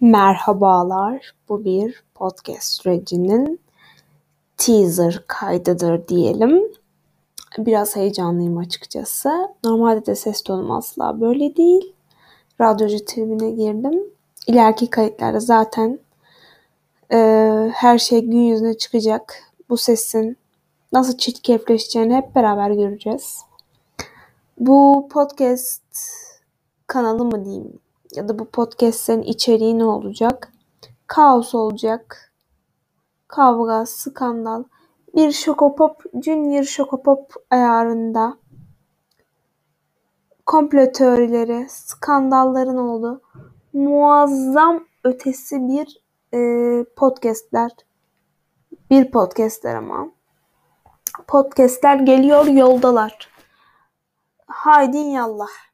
Merhabalar. Bu bir podcast sürecinin teaser kaydıdır diyelim. Biraz heyecanlıyım açıkçası. Normalde de ses tonum asla böyle değil. Radyocu tribine girdim. İleriki kayıtlarda zaten e, her şey gün yüzüne çıkacak. Bu sesin nasıl çirkefleşeceğini hep beraber göreceğiz. Bu podcast kanalı mı diyeyim ya da bu podcast'lerin içeriği ne olacak? Kaos olacak. Kavga, skandal. Bir Şokopop, Junior Şokopop ayarında komplo teorileri, skandalların oldu. Muazzam ötesi bir e, podcastler. Bir podcastler ama. Podcastler geliyor yoldalar. Haydi yallah.